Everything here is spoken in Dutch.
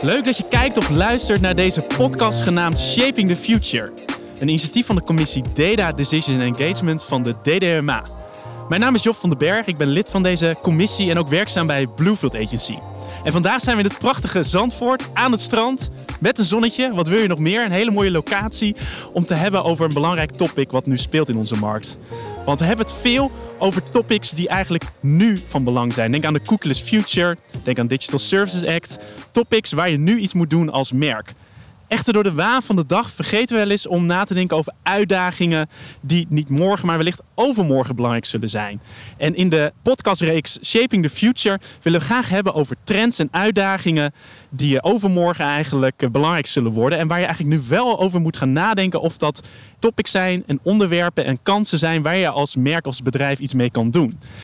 Leuk dat je kijkt of luistert naar deze podcast genaamd Shaping the Future. Een initiatief van de commissie Data Decision Engagement van de DDMA. Mijn naam is Job van den Berg, ik ben lid van deze commissie en ook werkzaam bij Bluefield Agency. En vandaag zijn we in het prachtige Zandvoort aan het strand met een zonnetje. Wat wil je nog meer? Een hele mooie locatie om te hebben over een belangrijk topic wat nu speelt in onze markt. Want we hebben het veel over topics die eigenlijk nu van belang zijn. Denk aan de cookieless future, denk aan Digital Services Act. Topics waar je nu iets moet doen als merk. Echter door de waan van de dag vergeten we wel eens om na te denken over uitdagingen die niet morgen, maar wellicht overmorgen belangrijk zullen zijn. En in de podcastreeks Shaping the Future willen we graag hebben over trends en uitdagingen die overmorgen eigenlijk belangrijk zullen worden. En waar je eigenlijk nu wel over moet gaan nadenken of dat topics zijn en onderwerpen en kansen zijn waar je als merk of bedrijf iets mee kan doen.